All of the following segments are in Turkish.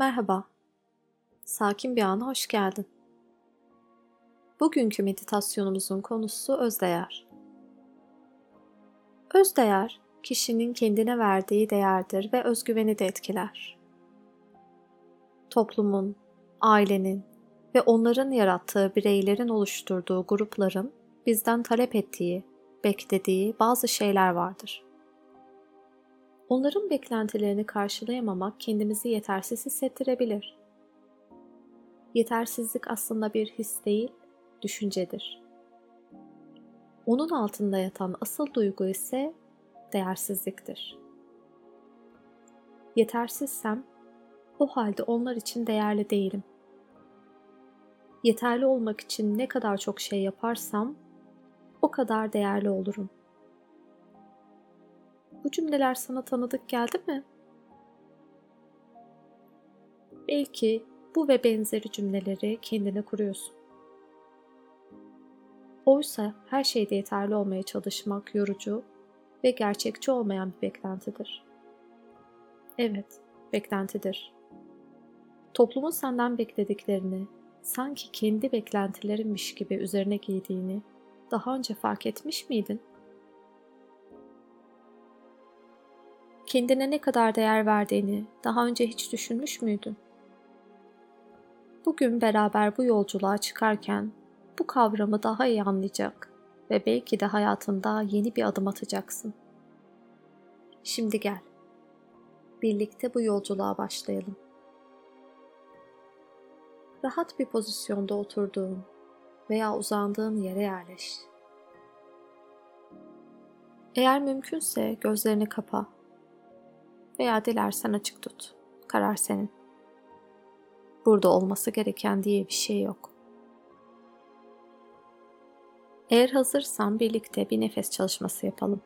Merhaba. Sakin bir ana hoş geldin. Bugünkü meditasyonumuzun konusu özdeğer. Özdeğer, kişinin kendine verdiği değerdir ve özgüveni de etkiler. Toplumun, ailenin ve onların yarattığı bireylerin oluşturduğu grupların bizden talep ettiği, beklediği bazı şeyler vardır. Onların beklentilerini karşılayamamak kendimizi yetersiz hissettirebilir. Yetersizlik aslında bir his değil, düşüncedir. Onun altında yatan asıl duygu ise değersizliktir. Yetersizsem o halde onlar için değerli değilim. Yeterli olmak için ne kadar çok şey yaparsam o kadar değerli olurum. Bu cümleler sana tanıdık geldi mi? Belki bu ve benzeri cümleleri kendine kuruyorsun. Oysa her şeyde yeterli olmaya çalışmak yorucu ve gerçekçi olmayan bir beklentidir. Evet, beklentidir. Toplumun senden beklediklerini sanki kendi beklentilerinmiş gibi üzerine giydiğini daha önce fark etmiş miydin? Kendine ne kadar değer verdiğini daha önce hiç düşünmüş müydün? Bugün beraber bu yolculuğa çıkarken bu kavramı daha iyi anlayacak ve belki de hayatında yeni bir adım atacaksın. Şimdi gel. Birlikte bu yolculuğa başlayalım. Rahat bir pozisyonda oturduğun veya uzandığın yere yerleş. Eğer mümkünse gözlerini kapa veya dilersen açık tut. Karar senin. Burada olması gereken diye bir şey yok. Eğer hazırsan birlikte bir nefes çalışması yapalım.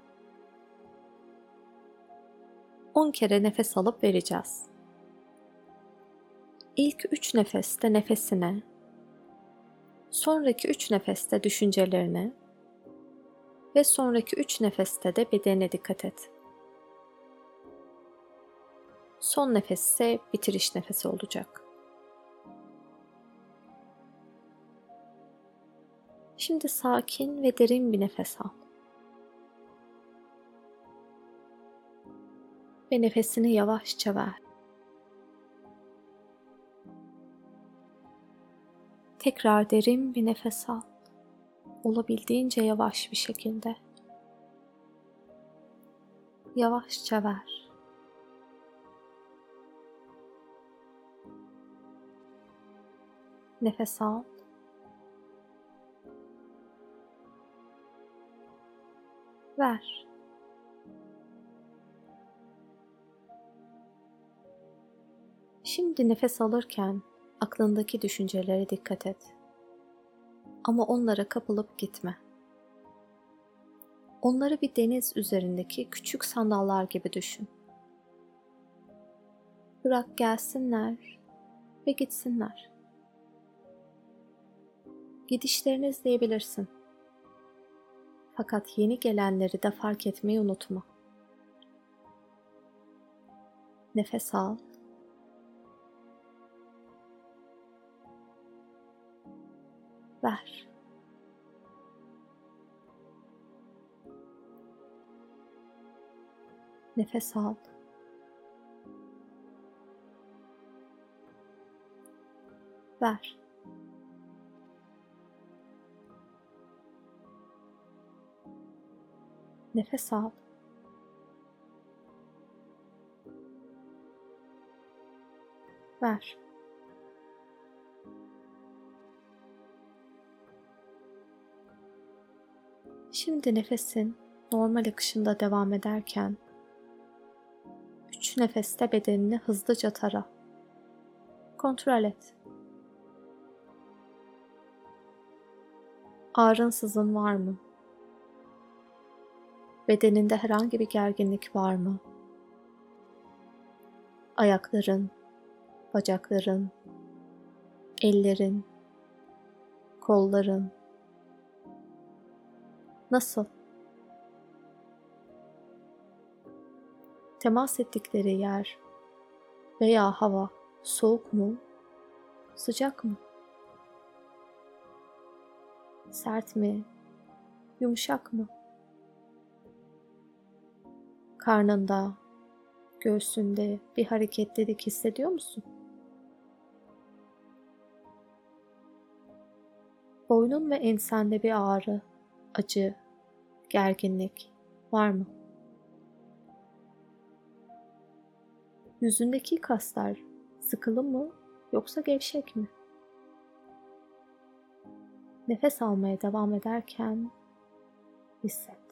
10 kere nefes alıp vereceğiz. İlk 3 nefeste nefesine, sonraki 3 nefeste düşüncelerine ve sonraki 3 nefeste de bedenine dikkat et. Son nefes ise bitiriş nefesi olacak. Şimdi sakin ve derin bir nefes al. Ve nefesini yavaşça ver. Tekrar derin bir nefes al. Olabildiğince yavaş bir şekilde. Yavaşça ver. Nefes al. Ver. Şimdi nefes alırken aklındaki düşüncelere dikkat et. Ama onlara kapılıp gitme. Onları bir deniz üzerindeki küçük sandallar gibi düşün. Bırak gelsinler ve gitsinler gidişlerini izleyebilirsin. Fakat yeni gelenleri de fark etmeyi unutma. Nefes al. Ver. Nefes al. Ver. Nefes al. Ver. Şimdi nefesin normal akışında devam ederken üç nefeste bedenini hızlıca tara. Kontrol et. Ağrınsızın var mı? Bedeninde herhangi bir gerginlik var mı? Ayakların, bacakların, ellerin, kolların nasıl? Temas ettikleri yer veya hava Soğuk mu? Sıcak mı? Sert mi? Yumuşak mı? Karnında, göğsünde bir hareketlilik hissediyor musun? Boynun ve ensende bir ağrı, acı, gerginlik var mı? Yüzündeki kaslar sıkılı mı yoksa gevşek mi? Nefes almaya devam ederken hisset.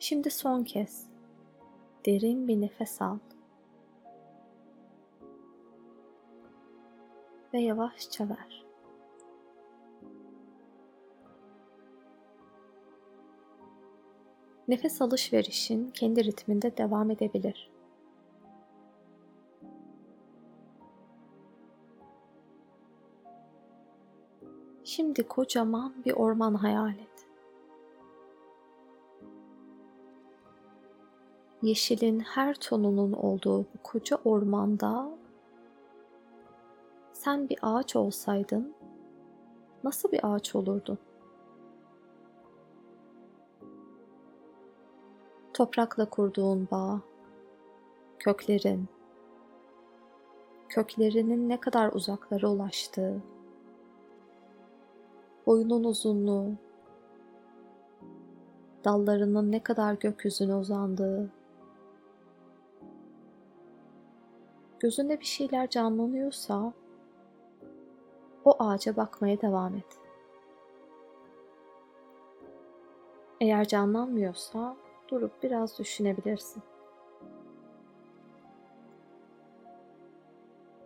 Şimdi son kez derin bir nefes al. Ve yavaşça ver. Nefes alışverişin kendi ritminde devam edebilir. Şimdi kocaman bir orman hayal et. Yeşilin her tonunun olduğu bu koca ormanda sen bir ağaç olsaydın nasıl bir ağaç olurdun? Toprakla kurduğun bağ, köklerin, köklerinin ne kadar uzaklara ulaştığı, boyunun uzunluğu, dallarının ne kadar gökyüzüne uzandığı, gözünde bir şeyler canlanıyorsa o ağaca bakmaya devam et. Eğer canlanmıyorsa durup biraz düşünebilirsin.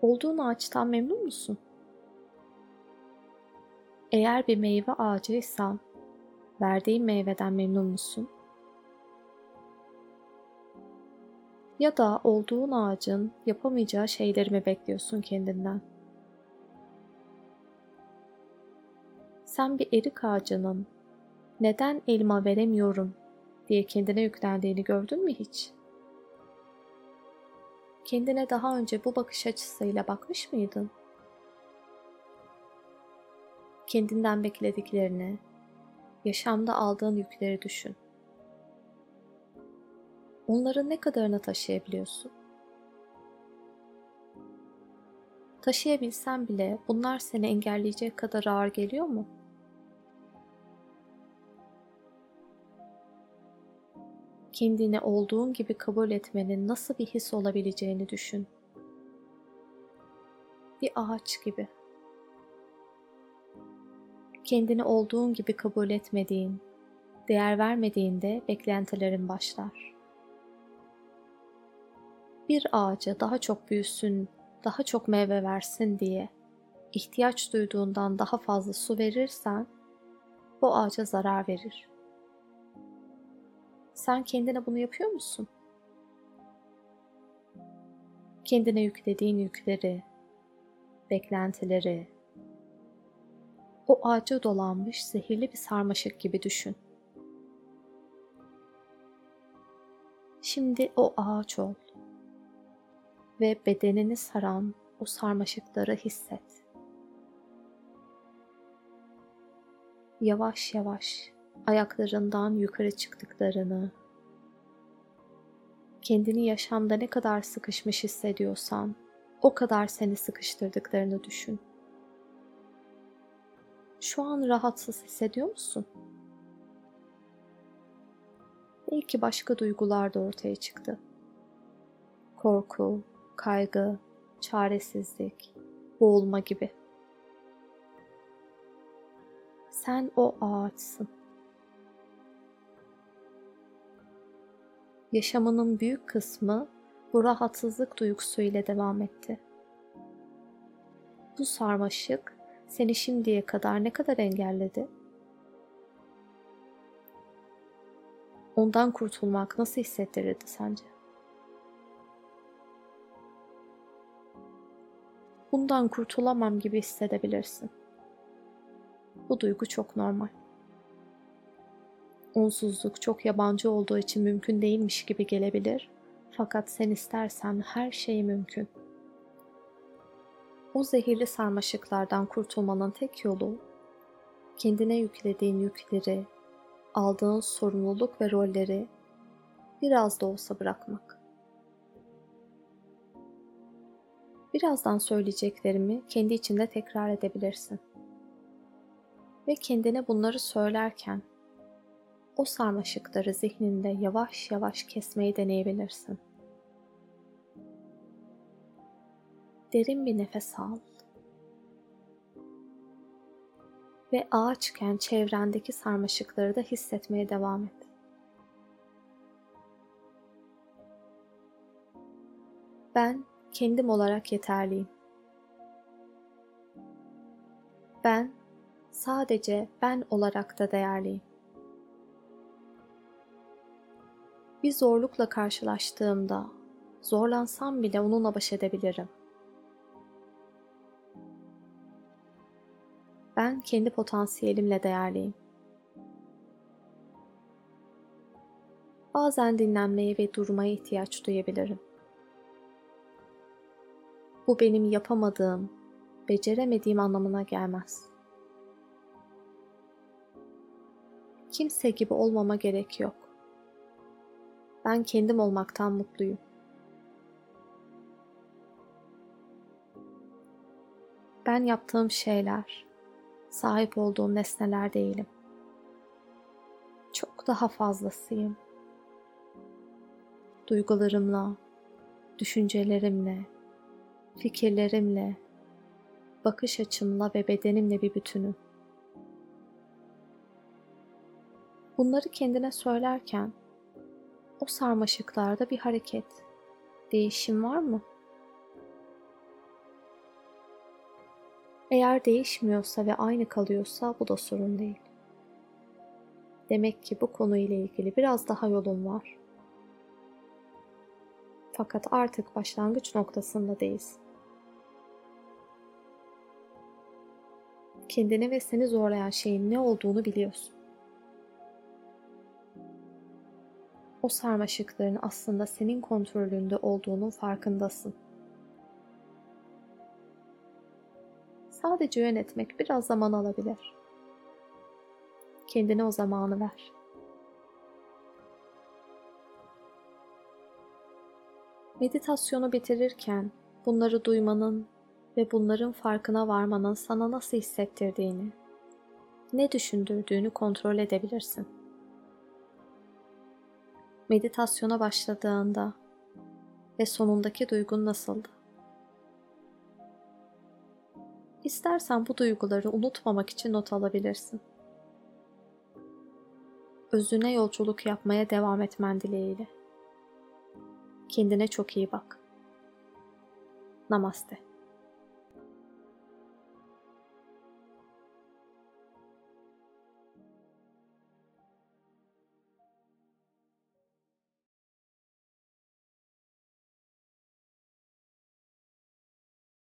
Olduğun ağaçtan memnun musun? Eğer bir meyve ağacıysan, verdiğin meyveden memnun musun? Ya da olduğun ağacın yapamayacağı şeyleri mi bekliyorsun kendinden? Sen bir erik ağacının neden elma veremiyorum diye kendine yüklendiğini gördün mü hiç? Kendine daha önce bu bakış açısıyla bakmış mıydın? Kendinden beklediklerini, yaşamda aldığın yükleri düşün. Onların ne kadarını taşıyabiliyorsun? Taşıyabilsen bile bunlar seni engelleyecek kadar ağır geliyor mu? kendini olduğun gibi kabul etmenin nasıl bir his olabileceğini düşün. Bir ağaç gibi. Kendini olduğun gibi kabul etmediğin, değer vermediğinde beklentilerin başlar. Bir ağaca daha çok büyüsün, daha çok meyve versin diye ihtiyaç duyduğundan daha fazla su verirsen bu ağaca zarar verir. Sen kendine bunu yapıyor musun? Kendine yüklediğin yükleri, beklentileri, o ağaca dolanmış zehirli bir sarmaşık gibi düşün. Şimdi o ağaç ol ve bedenini saran o sarmaşıkları hisset. Yavaş yavaş ayaklarından yukarı çıktıklarını, kendini yaşamda ne kadar sıkışmış hissediyorsan o kadar seni sıkıştırdıklarını düşün. Şu an rahatsız hissediyor musun? Belki başka duygular da ortaya çıktı. Korku, kaygı, çaresizlik, boğulma gibi. Sen o ağaçsın. yaşamının büyük kısmı bu rahatsızlık duygusu ile devam etti. Bu sarmaşık seni şimdiye kadar ne kadar engelledi? Ondan kurtulmak nasıl hissettirirdi sence? Bundan kurtulamam gibi hissedebilirsin. Bu duygu çok normal. Onsuzluk çok yabancı olduğu için mümkün değilmiş gibi gelebilir. Fakat sen istersen her şey mümkün. O zehirli sarmaşıklardan kurtulmanın tek yolu kendine yüklediğin yükleri, aldığın sorumluluk ve rolleri biraz da olsa bırakmak. Birazdan söyleyeceklerimi kendi içinde tekrar edebilirsin. Ve kendine bunları söylerken o sarmaşıkları zihninde yavaş yavaş kesmeyi deneyebilirsin. Derin bir nefes al. Ve ağaçken çevrendeki sarmaşıkları da hissetmeye devam et. Ben kendim olarak yeterliyim. Ben sadece ben olarak da değerliyim. Bir zorlukla karşılaştığımda zorlansam bile onunla baş edebilirim. Ben kendi potansiyelimle değerliyim. Bazen dinlenmeye ve durmaya ihtiyaç duyabilirim. Bu benim yapamadığım, beceremediğim anlamına gelmez. Kimse gibi olmama gerek yok. Ben kendim olmaktan mutluyum. Ben yaptığım şeyler, sahip olduğum nesneler değilim. Çok daha fazlasıyım. Duygularımla, düşüncelerimle, fikirlerimle, bakış açımla ve bedenimle bir bütünüm. Bunları kendine söylerken o sarmaşıklarda bir hareket, değişim var mı? Eğer değişmiyorsa ve aynı kalıyorsa bu da sorun değil. Demek ki bu konuyla ilgili biraz daha yolun var. Fakat artık başlangıç noktasında değilsin. Kendini ve seni zorlayan şeyin ne olduğunu biliyorsun. O sarmaşıkların aslında senin kontrolünde olduğunun farkındasın. Sadece yönetmek biraz zaman alabilir. Kendine o zamanı ver. Meditasyonu bitirirken bunları duymanın ve bunların farkına varmanın sana nasıl hissettirdiğini, ne düşündürdüğünü kontrol edebilirsin. Meditasyona başladığında ve sonundaki duygun nasıldı? İstersen bu duyguları unutmamak için not alabilirsin. Özüne yolculuk yapmaya devam etmen dileğiyle. Kendine çok iyi bak. Namaste.